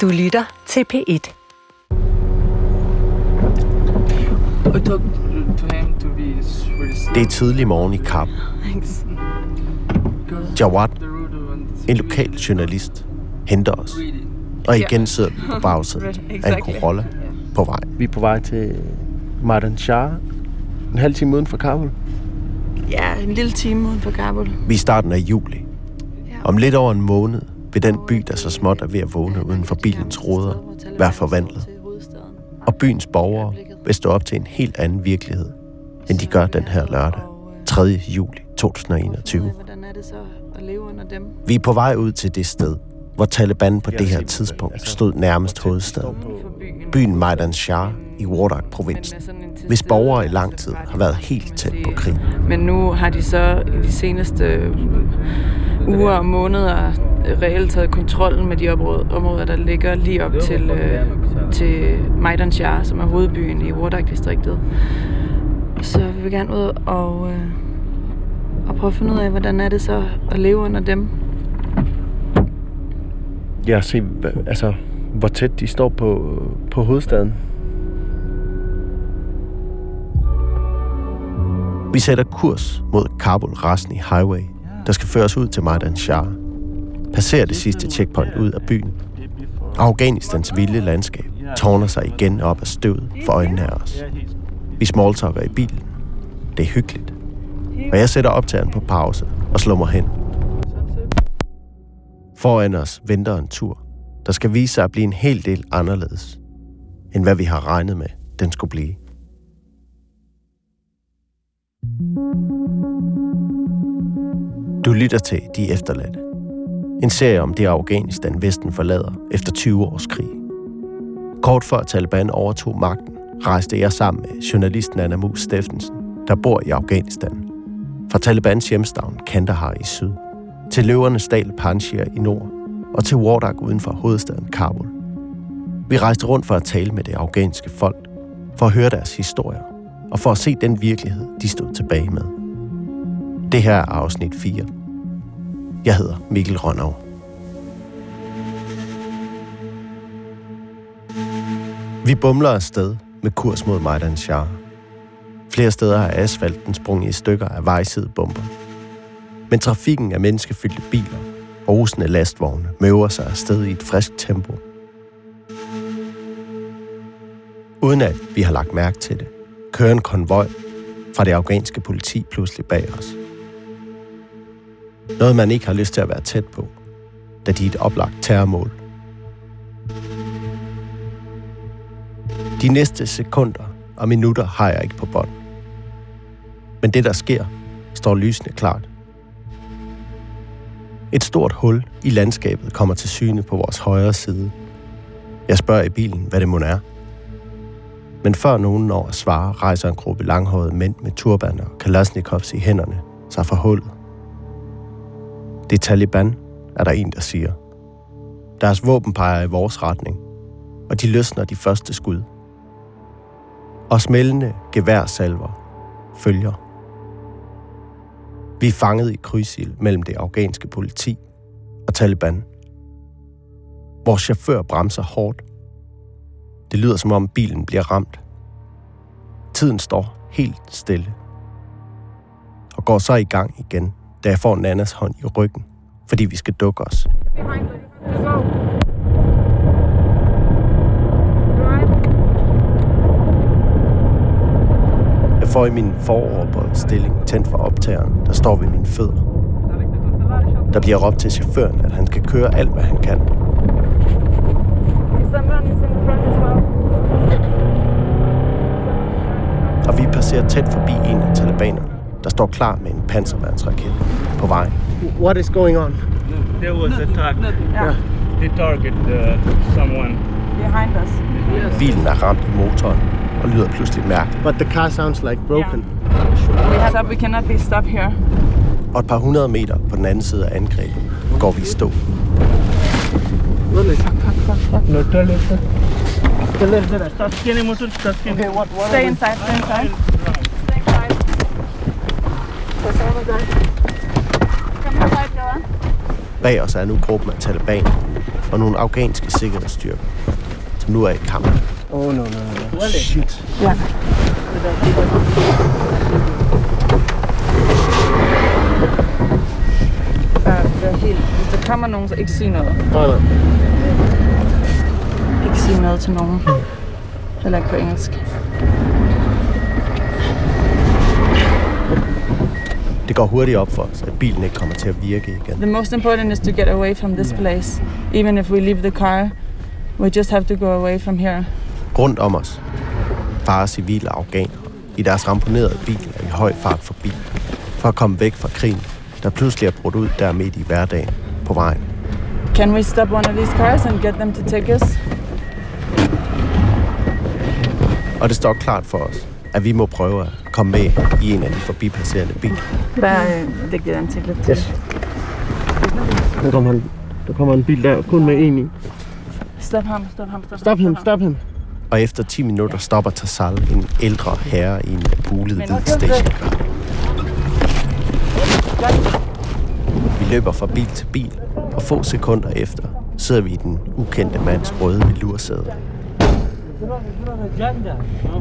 Du lytter til P1. Det er tidlig morgen i Kabul. Jawad, en lokal journalist, henter os. Og igen sidder vi på bagsædet af en Corolla på vej. Vi er på vej til Mardan Shah. En halv time uden for Kabul. Ja, en lille time uden for Kabul. Vi er i starten af juli. Om lidt over en måned vil den by, der så småt er ved at vågne uden for bilens ruder, være forvandlet. Og byens borgere vil stå op til en helt anden virkelighed, end de gør den her lørdag, 3. juli 2021. Vi er på vej ud til det sted, hvor Taliban på det her tidspunkt stod nærmest hovedstaden. Byen Maidan Shah i Wardak-provinsen, hvis borgere i lang tid har været helt tæt på krig. Men nu har de så i de seneste uger og måneder reelt taget kontrollen med de områder, områder der ligger lige op til, øh, til Maidan Shah, som er hovedbyen i Wardak-distriktet. Så vi vil gerne ud og, øh, og prøve at finde ud af, hvordan er det så at leve under dem. Ja, se, altså, hvor tæt de står på, på hovedstaden. Vi sætter kurs mod Kabul Rasni Highway, der skal føre os ud til Maidan Shah. Passerer det sidste checkpoint ud af byen. Afghanistans vilde landskab tårner sig igen op af støvet for øjnene af os. Vi smalltalker i bilen. Det er hyggeligt. Og jeg sætter optageren på pause og slår mig hen. Foran os venter en tur, der skal vise sig at blive en hel del anderledes, end hvad vi har regnet med, den skulle blive. Du lytter til De Efterladte. En serie om det Afghanistan, Vesten forlader efter 20 års krig. Kort før Taliban overtog magten, rejste jeg sammen med journalisten Anna Mus Steffensen, der bor i Afghanistan. Fra Talibans hjemstavn Kandahar i syd, til løvernes dal Panjshir i nord, og til Wardak uden for hovedstaden Kabul. Vi rejste rundt for at tale med det afghanske folk, for at høre deres historier, og for at se den virkelighed, de stod tilbage med. Det her er afsnit 4. Jeg hedder Mikkel Rønnav. Vi bumler afsted med kurs mod Majdan Shah. Flere steder har asfalten sprunget i stykker af vejsidebomber. Men trafikken af menneskefyldte biler og rusende lastvogne møver sig afsted i et frisk tempo. Uden at vi har lagt mærke til det, kører en konvoj fra det afghanske politi pludselig bag os. Noget, man ikke har lyst til at være tæt på, da de er et oplagt terrormål. De næste sekunder og minutter har jeg ikke på bånd. Men det, der sker, står lysende klart. Et stort hul i landskabet kommer til syne på vores højre side. Jeg spørger i bilen, hvad det må er. Men før nogen når at svare, rejser en gruppe langhårede mænd med turbaner og kalasnikovs i hænderne sig fra hullet. Det er Taliban, er der en, der siger. Deres våben peger i vores retning, og de løsner de første skud. Og smældende geværsalver følger. Vi er fanget i krydsild mellem det afghanske politi og Taliban. Vores chauffør bremser hårdt. Det lyder som om bilen bliver ramt. Tiden står helt stille. Og går så i gang igen, da jeg får Nannas hånd i ryggen, fordi vi skal dukke os. Får i min foroverbøjet stilling tændt for optageren, der står ved mine fødder. Der bliver råbt til chaufføren, at han skal køre alt, hvad han kan. Og vi passerer tæt forbi en af talibanerne, der står klar med en panserværnsraket på vejen. What is going on? There was a target. Yeah. They target uh, someone. Behind us. Bilen er ramt i motoren og lyder pludselig mærkeligt. But the car sounds like broken. We have up, we cannot be stopped here. Og et par hundrede meter på den anden side af angrebet går vi i stå. Really? No, tell it. Tell it. Taskene motor, taskene. Okay, what, what Stay inside, stay inside. Stay inside. Bag os er nu gruppen af taliban, og nogle afghanske sikkerhedsstyrker, som nu er i kamp. Oh, no, no, no. Shit. Ja. Er helt... Hvis der kommer nogen, så ikke sige noget. Nej, nej. Ikke sige noget til nogen. Heller ikke på engelsk. Det går hurtigt op for os, at bilen ikke kommer til at virke igen. The most important is to get away from this place. Even if we leave the car, we just have to go away from here. Rundt om os farer civile afghanere i deres ramponerede biler i høj fart forbi, for at komme væk fra krigen, der pludselig er brudt ud der midt i hverdagen på vejen. Can we stop one of these cars and get them to take us? Og det står klart for os, at vi må prøve at komme med i en af de forbipasserende biler. Vær øh, dækket ansigt lidt til. Yes. Der kommer, en, der kommer en bil der, kun med en i. Stop ham, stop ham, stop, Stop ham, stop ham. Og efter 10 minutter stopper Tassal, en ældre herre i en bulet hvid stationcar. Vi løber fra bil til bil, og få sekunder efter sidder vi i den ukendte mands røde velursæde.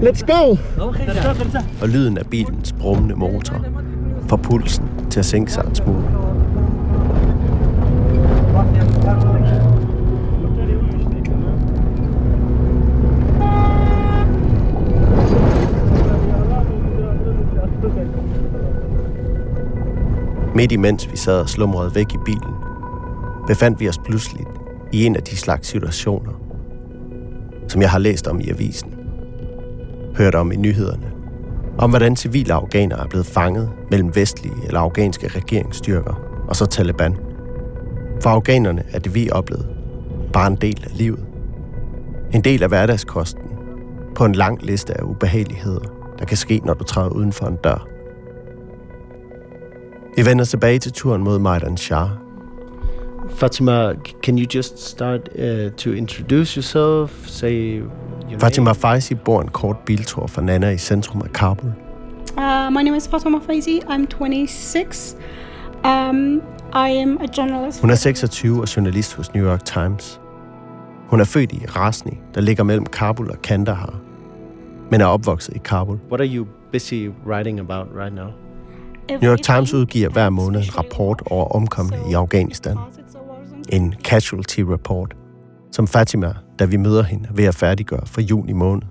Let's go! og lyden af bilens brummende motor får pulsen til at sænke sig en smule. Midt imens vi sad og slumrede væk i bilen, befandt vi os pludselig i en af de slags situationer, som jeg har læst om i avisen, hørt om i nyhederne, om hvordan civile afghanere er blevet fanget mellem vestlige eller afghanske regeringsstyrker og så Taliban. For afghanerne er det, vi oplevede, bare en del af livet. En del af hverdagskosten på en lang liste af ubehageligheder, der kan ske, når du træder uden for en dør. Vi vender tilbage til turen mod Maidan Shah, Fatima, can you just start uh, to introduce yourself? Say your Fatima Faisi bor en kort biltur fra Nana i centrum af Kabul. Uh, my name is Fatima Faizi. I'm 26. Um, I am a journalist. Hun er 26 og journalist hos New York Times. Hun er født i Rasni, der ligger mellem Kabul og Kandahar, men er opvokset i Kabul. What are you busy writing about right now? New York Times udgiver hver måned en rapport over omkomne i Afghanistan. En casualty report, som Fatima, da vi møder hende, er ved at færdiggøre for juni måned.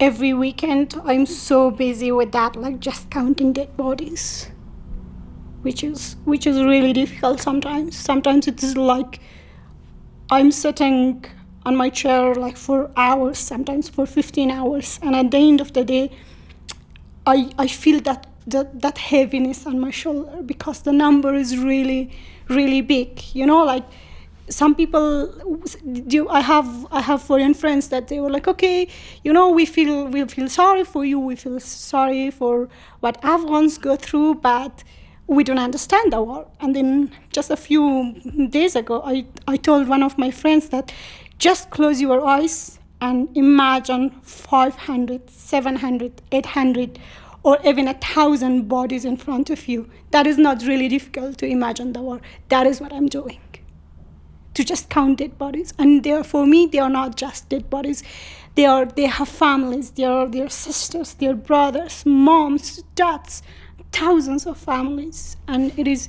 Every weekend, I'm so busy with that, like just counting dead bodies, which is which is really difficult sometimes. Sometimes it is like I'm sitting on my chair like for hours, sometimes for 15 hours, and at the end of the day, I I feel that that, that heaviness on my shoulder because the number is really really big. You know, like some people do i have i have foreign friends that they were like okay you know we feel we feel sorry for you we feel sorry for what afghans go through but we don't understand the war and then just a few days ago i i told one of my friends that just close your eyes and imagine 500 700 800 or even a thousand bodies in front of you that is not really difficult to imagine the war that is what i'm doing. To just count dead bodies. And they are for me they are not just dead bodies. They are they have families. They are their sisters. Their brothers moms dads thousands of families. And it is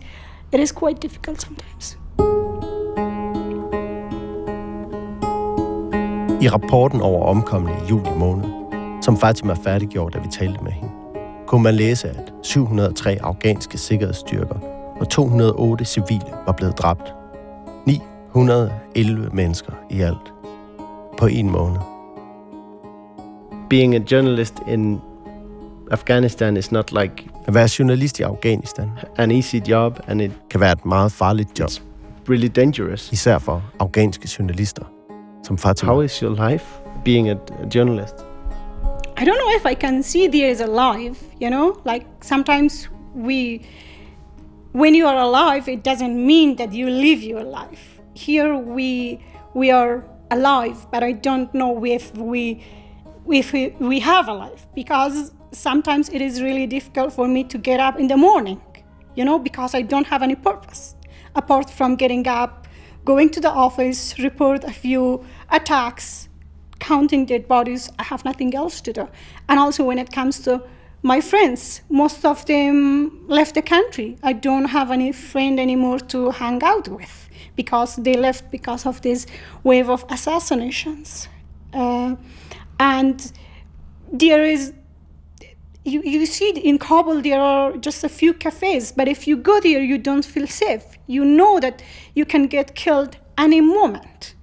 it is quite difficult sometimes. I rapporten over omkomne i juli måned, som Fatima færdiggjorde, da vi talte med hende, kunne man læse, at 703 afghanske sikkerhedsstyrker og 208 civile var blevet dræbt. 911 mennesker i alt på en måned. Being a journalist in Afghanistan is not like At være journalist i Afghanistan an easy job and it kan være et meget farligt job, really dangerous. især for afghanske journalister, som Fatima. How is your life being a journalist? I don't know if I can see these alive, you know? Like sometimes we, when you are alive, it doesn't mean that you live your life. Here we, we are alive, but I don't know if we, if we, we have a life because sometimes it is really difficult for me to get up in the morning, you know, because I don't have any purpose apart from getting up going to the office, report a few attacks, counting dead bodies. I have nothing else to do. And also, when it comes to my friends, most of them left the country. I don't have any friend anymore to hang out with because they left because of this wave of assassinations. Uh, and there is you, you see in Kabul there are just a few cafes, but if you go there, you don't feel safe. You know that you can get killed any moment.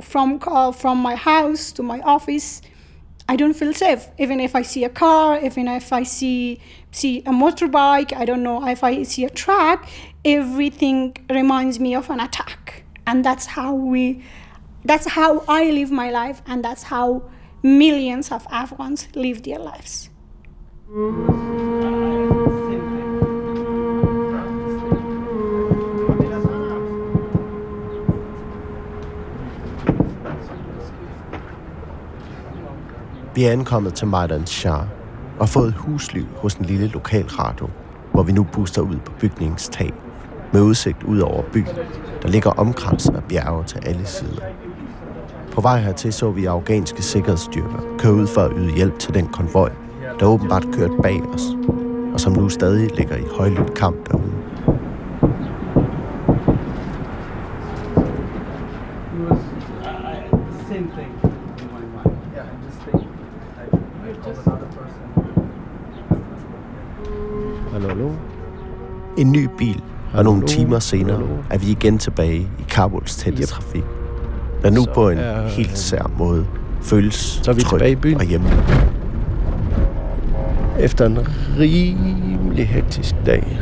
From uh, from my house to my office, I don't feel safe. Even if I see a car, even if I see see a motorbike, I don't know if I see a truck, everything reminds me of an attack, and that's how we, that's how I live my life, and that's how millions of Afghans live their lives. Vi er ankommet til Majdan Shah og fået husliv hos en lille lokal radio, hvor vi nu booster ud på bygningens tag med udsigt ud over byen, der ligger omkranset af bjerge til alle sider. På vej hertil så vi afghanske sikkerhedsstyrker køre ud for at yde hjælp til den konvoj, der åbenbart kørte bag os, og som nu stadig ligger i højlydt kamp derude. Same thing in my mind. Yeah, I just think I, I just another person. Hallo, hallo. En ny bil, og nogle timer senere er vi igen tilbage i Kabuls tætte trafik. Der nu på en helt sær måde føles Så er vi tilbage i byen. og hjemme. Efter en rimelig hektisk dag.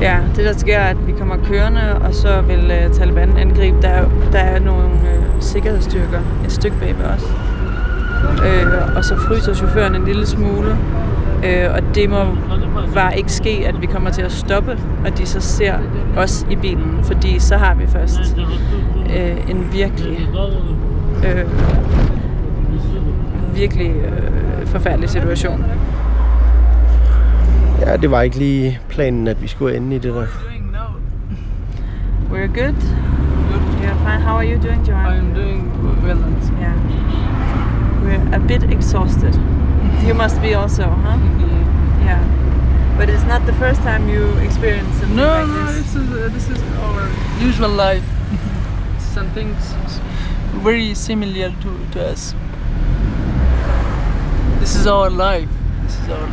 Ja, det der sker er, at vi kommer kørende, og så vil uh, Taliban angribe. Der, er- der er nogle uh, sikkerhedsstyrker et stykke bag ved os. Uh, og så fryser chaufføren en lille smule. Uh, og det må bare ikke ske, at vi kommer til at stoppe, og de så ser os i bilen. Fordi så har vi først uh, en virkelig, uh, virkelig uh, forfærdelig situation. Ja, det var ikke lige planen, at vi skulle ende i det der. We're good. You're fine. How are you doing, Joanne? I'm doing well. Yeah. We're a bit exhausted. You must be also, huh? Yeah. But it's not the first time you experience something No, like no, this. this is uh, this is our usual life. Some things very similar to, to us. This is our life. This is our.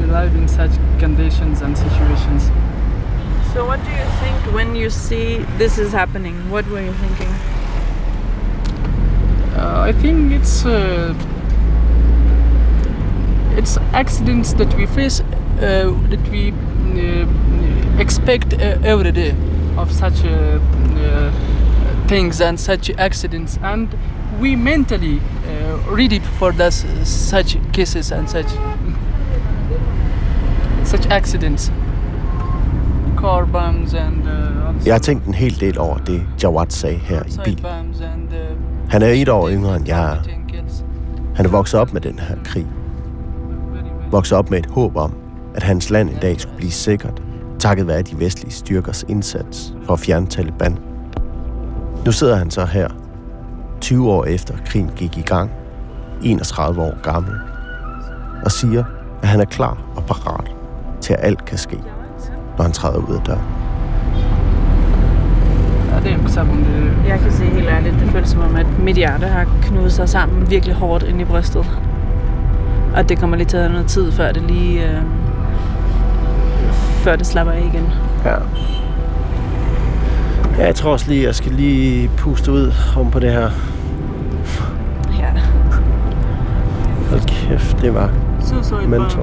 We live in such conditions and situations. So what do you think when you see this is happening? What were you thinking? Uh, I think it's uh, it's accidents that we face uh, that we uh, expect uh, every day of such uh, uh, things and such accidents, and we mentally uh, ready for this such cases and such such accidents. Car bombs and uh, Jeg har tænkt en hel del over det, Jawad sagde her i bilen. Han er et år yngre end jeg er. Han er vokset op med den her krig. Vokset op med et håb om, at hans land en dag skulle blive sikkert, takket være de vestlige styrkers indsats for at fjerne Taliban. Nu sidder han så her, 20 år efter krigen gik i gang, 31 år gammel, og siger, at han er klar og parat til, at alt kan ske, når han træder ud af døren. Er sammen det Jeg kan sige helt ærligt, det føles som om, at mit hjerte har knudet sig sammen virkelig hårdt ind i brystet. Og det kommer lige til at have noget tid, før det lige... Øh, før det slapper af igen. Ja. Ja, jeg tror også lige, jeg skal lige puste ud om på det her. Ja. Hold kæft, det var... suicide Mental.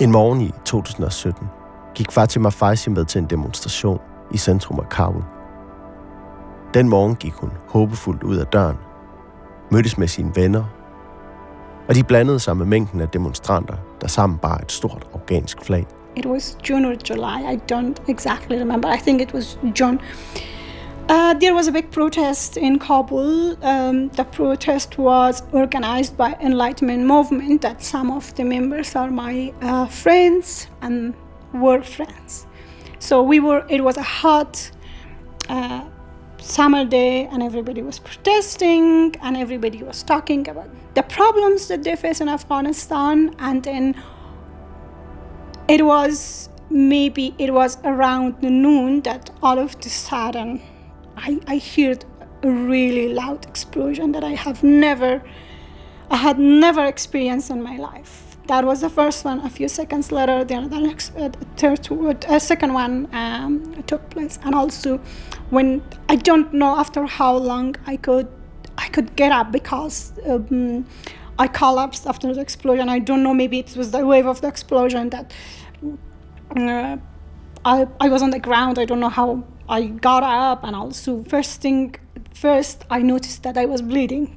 En morgen i 2017 gik Fatima Faisi med til en demonstration i centrum af Kabul. Den morgen gik hun håbefuldt ud af døren, mødtes med sine venner, og de blandede sig med mængden af demonstranter, der sammen bar et stort afghansk flag. It was June or July, I don't exactly remember. I think it was June. Uh, there was a big protest in Kabul. Um, the protest was organized by Enlightenment Movement. That some of the members are my uh, friends and were friends. So we were. It was a hot uh, summer day, and everybody was protesting, and everybody was talking about the problems that they face in Afghanistan. And then it was maybe it was around noon that all of the sudden I, I heard a really loud explosion that I have never, I had never experienced in my life. That was the first one. A few seconds later, the, the next, uh, third, a second one um, took place, and also when I don't know after how long I could, I could get up because um, I collapsed after the explosion. I don't know. Maybe it was the wave of the explosion that. Uh, I, I was on the ground. I don't know how I got up and also first thing first I noticed that I was bleeding.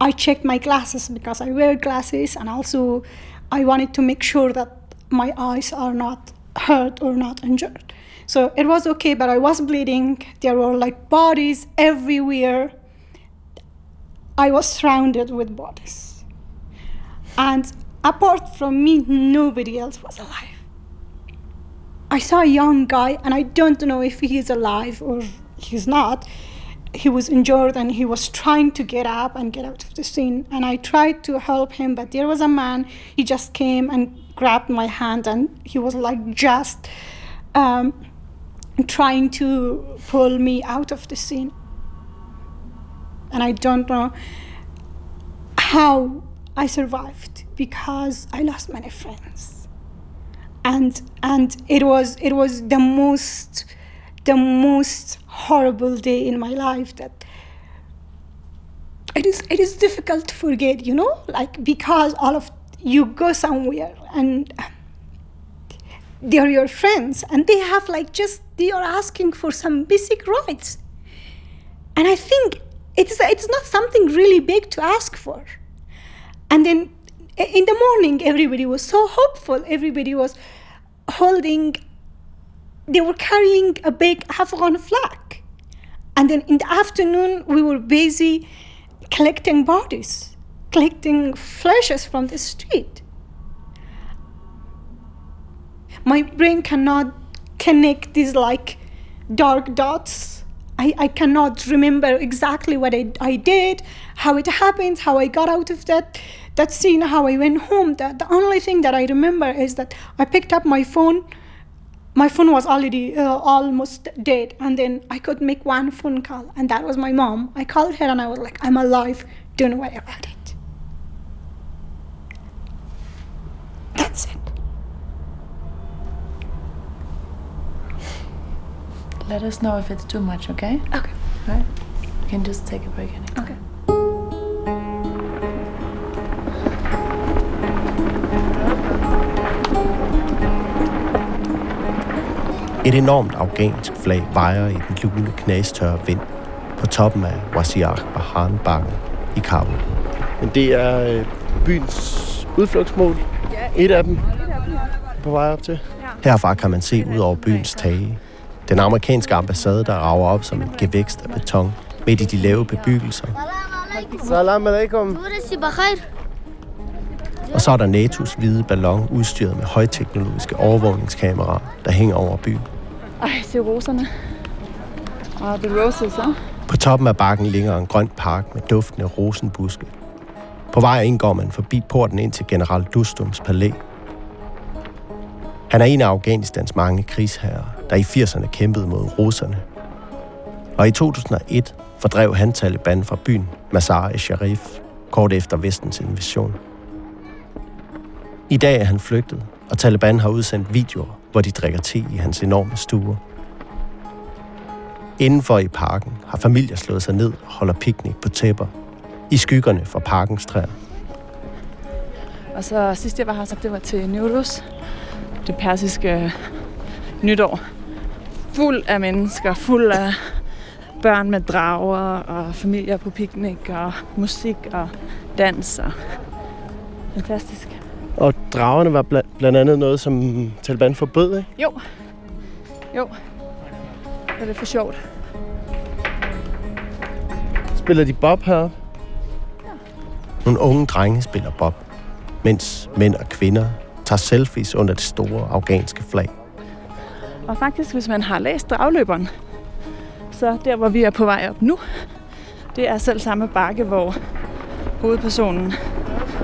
I checked my glasses because I wear glasses and also I wanted to make sure that my eyes are not hurt or not injured. So it was okay, but I was bleeding. There were like bodies everywhere. I was surrounded with bodies. And apart from me, nobody else was alive. I saw a young guy, and I don't know if he is alive or he's not. He was injured and he was trying to get up and get out of the scene. And I tried to help him, but there was a man, he just came and grabbed my hand, and he was like just um, trying to pull me out of the scene. And I don't know how I survived because I lost many friends and and it was it was the most the most horrible day in my life that it is it is difficult to forget you know? Like because all of you go somewhere and they're your friends and they have like just they are asking for some basic rights. And i think it's it's not something really big to ask for. And then in the morning everybody was so hopeful. Everybody was holding they were carrying a big afghan flag. And then in the afternoon we were busy collecting bodies collecting flashes from the street. My brain cannot connect these like dark dots. I, I cannot remember exactly what I, I did, how it happened, how I got out of that that scene, how I went home. The, the only thing that I remember is that I picked up my phone. My phone was already uh, almost dead, and then I could make one phone call, and that was my mom. I called her and I was like, I'm alive, don't worry about it. That's it. Let us know if it's too much, okay? Okay. Right? You can just take a break anytime. Okay. Et enormt afghansk flag vejer i den lune knastørre vind på toppen af Wasiar Bahan-bakken i Kabul. Men det er øh, byens udflugtsmål. Et af dem på vej op til. Herfra kan man se ud over byens tage. Den amerikanske ambassade, der rager op som en gevækst af beton midt i de lave bebyggelser. Salam alaikum. Og så er der NATO's hvide ballon udstyret med højteknologiske overvågningskameraer, der hænger over byen. Ej, se roserne. Og the roses, huh? På toppen af bakken ligger en grøn park med duftende rosenbuske. På vej ind går man forbi porten ind til general Dustums palæ. Han er en af Afghanistans mange krigsherrer, der i 80'erne kæmpede mod russerne. Og i 2001 fordrev han Taliban fra byen Mazar-e-Sharif, kort efter vestens invasion. I dag er han flygtet, og Taliban har udsendt videoer, hvor de drikker te i hans enorme stuer. Indenfor i parken har familier slået sig ned og holder piknik på tæpper, i skyggerne fra parkens træer. Og så sidst jeg var her, så det var til Newruz, det persiske nytår. Fuld af mennesker, fuld af børn med drager og familier på piknik og musik og dans. Og fantastisk. Og dragerne var bla- blandt andet noget, som Taliban forbød, ikke? Jo. Jo. Det er det for sjovt. Spiller de bob her? Nogle unge drenge spiller bob, mens mænd og kvinder tager selfies under det store afghanske flag. Og faktisk, hvis man har læst dragløberen, så der, hvor vi er på vej op nu, det er selv samme bakke, hvor hovedpersonen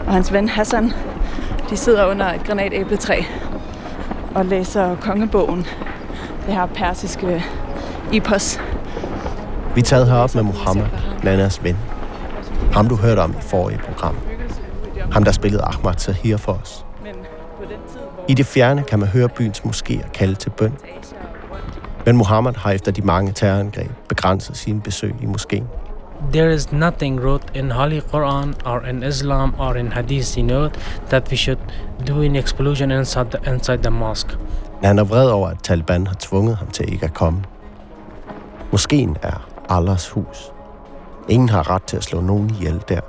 og hans ven Hassan, de sidder under et granatæbletræ og læser kongebogen. Det her persiske epos. Vi er taget herop med Mohammed, Nanas ven. Ham du hørte om i forrige program. Ham der spillede Ahmad Tahir for os. Men på den tid, I det fjerne kan man høre byens moskéer kalde til bøn. Men Mohammed har efter de mange terrorangreb begrænset sine besøg i moskeen. There is nothing wrote in Holy Quran or in Islam or in Hadith, you know, that we should do an explosion inside the, inside the mosque. Han er vred over, at Taliban har tvunget ham til ikke at komme. Moskeen er Allahs hus. Ingen har ret til at slå nogen ihjel der,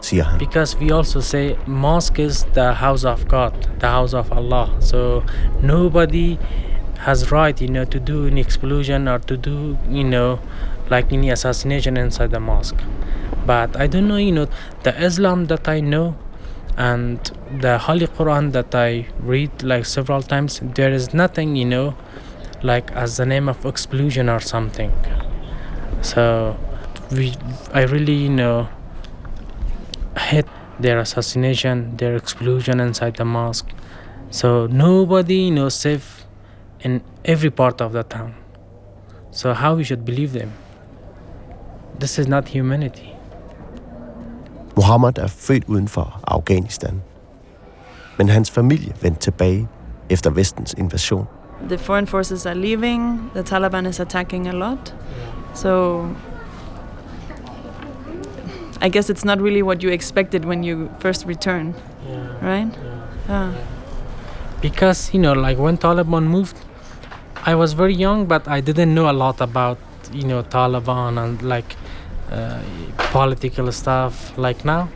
siger han. Because we also say mosque is the house of God, the house of Allah. So nobody has right, you know, to do an explosion or to do, you know, like any assassination inside the mosque. But I don't know, you know, the Islam that I know and the Holy Quran that I read like several times, there is nothing, you know, like as the name of explosion or something. So we, I really, you know, hate their assassination, their explosion inside the mosque. So nobody, you know, safe in every part of the town. So how we should believe them? This is not humanity. Mohammed er født uden for Afghanistan. Men hans familie vendte tilbage efter vestens invasion. the foreign forces are leaving, the Taliban is attacking a lot. So I guess it's not really what you expected when you first return, right? Ah. because you know like when taliban moved i was very young but i didn't know a lot about you know taliban and like uh, political stuff like now.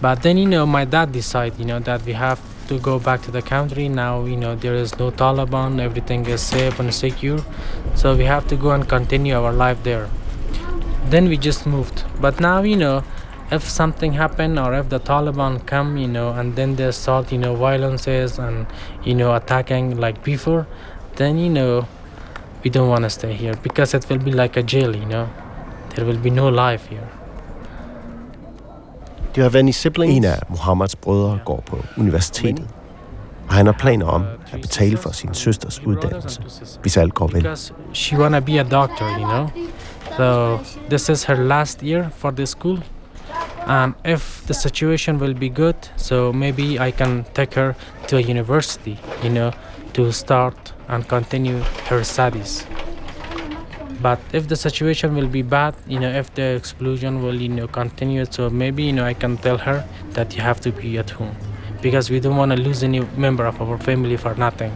But then you know my dad decided you know that we have to go back to the country. Now you know there is no taliban everything is safe and secure. So we have to go and continue our life there. Then we just moved. But now you know if something happen or if the taliban come you know and then they start you know violences and you know attacking like before then you know we don't want to stay here because it will be like a jail you know there will be no life here. Do you have any siblings? En af Mohammeds brødre går på universitetet, og han har planer om at betale for sin søsters uddannelse, hvis alt går vel. because she wanna be a doctor you know? So this is her last year for the school. And if the situation will be good so maybe i can take her to a university you know to start and continue her studies but if the situation will be bad you know if the explosion will you know continue so maybe you know i can tell her that you have to be at home because we don't want to lose any member of our family for nothing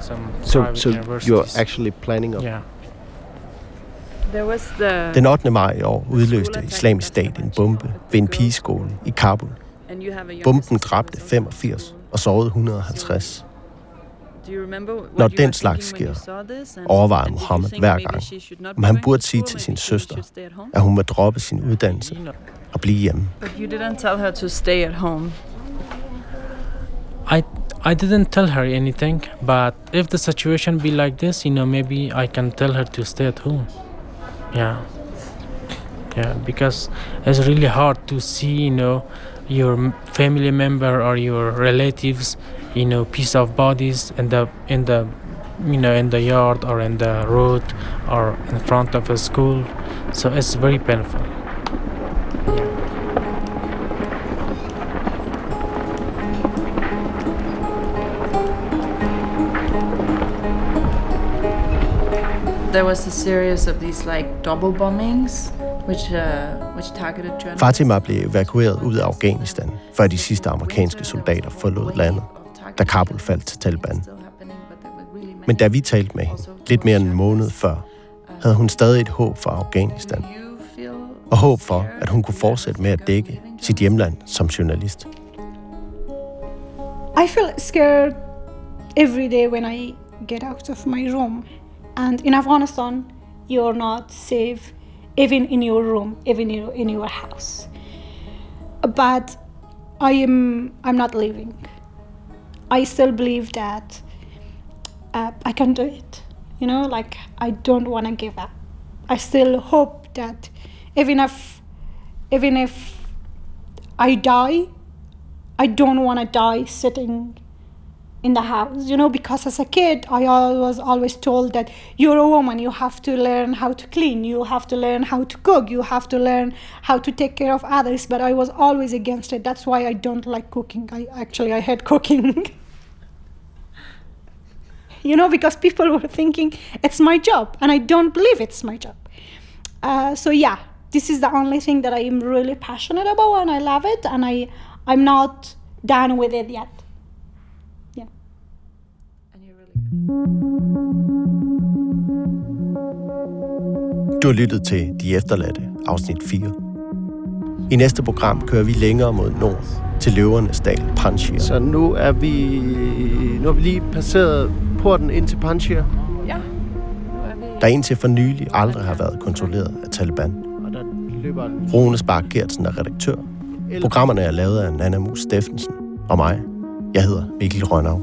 Some So, so you're actually planning on yeah There was the Den 8. maj i år udløste islamisk stat en bombe ved en pigeskole i Kabul. Bomben dræbte who was 85 also- og sårede 150. Når you den slags sker, overvejer Mohammed hver gang, she should not om be han burde sige til sin søster, at hun må droppe sin uddannelse og blive hjemme. But you didn't tell her to stay at home. I I didn't tell her anything, but if the situation be like this, you know, maybe I can tell her to stay at home. Yeah. Yeah, because it's really hard to see, you know, your m- family member or your relatives, you know, piece of bodies in the in the you know in the yard or in the road or in front of a school. So it's very painful. There was a series of these like double bombings, which uh, which targeted journalists. Fatima blev evakueret ud af Afghanistan, før de sidste amerikanske soldater forlod landet, da Kabul faldt til Taliban. Men da vi talte med hende, lidt mere end en måned før, havde hun stadig et håb for Afghanistan, og håb for, at hun kunne fortsætte med at dække sit hjemland som journalist. I feel scared every day when I get out of my room. And in Afghanistan, you're not safe even in your room, even in, your house. But I am I'm not leaving. I still believe that uh, I can do it. You know, like I don't want to give up. I still hope that even if even if I die, I don't want to die sitting in the house, you know, because as a kid, I was always told that you're a woman, you have to learn how to clean, you have to learn how to cook, you have to learn how to take care of others. But I was always against it. That's why I don't like cooking. I actually I hate cooking. you know, because people were thinking it's my job, and I don't believe it's my job. Uh, so yeah, this is the only thing that I am really passionate about, and I love it, and I I'm not done with it yet. Du har lyttet til De Efterladte, afsnit 4. I næste program kører vi længere mod nord, til løvernes dal, Panjshir. Så nu er vi, nu er vi lige passeret porten ind til Panjshir. Ja. Der indtil for nylig aldrig har været kontrolleret af Taliban. Og der løber en Rune Spark Gertsen er redaktør. Programmerne er lavet af Nana Mus Steffensen og mig. Jeg hedder Mikkel Rønnav.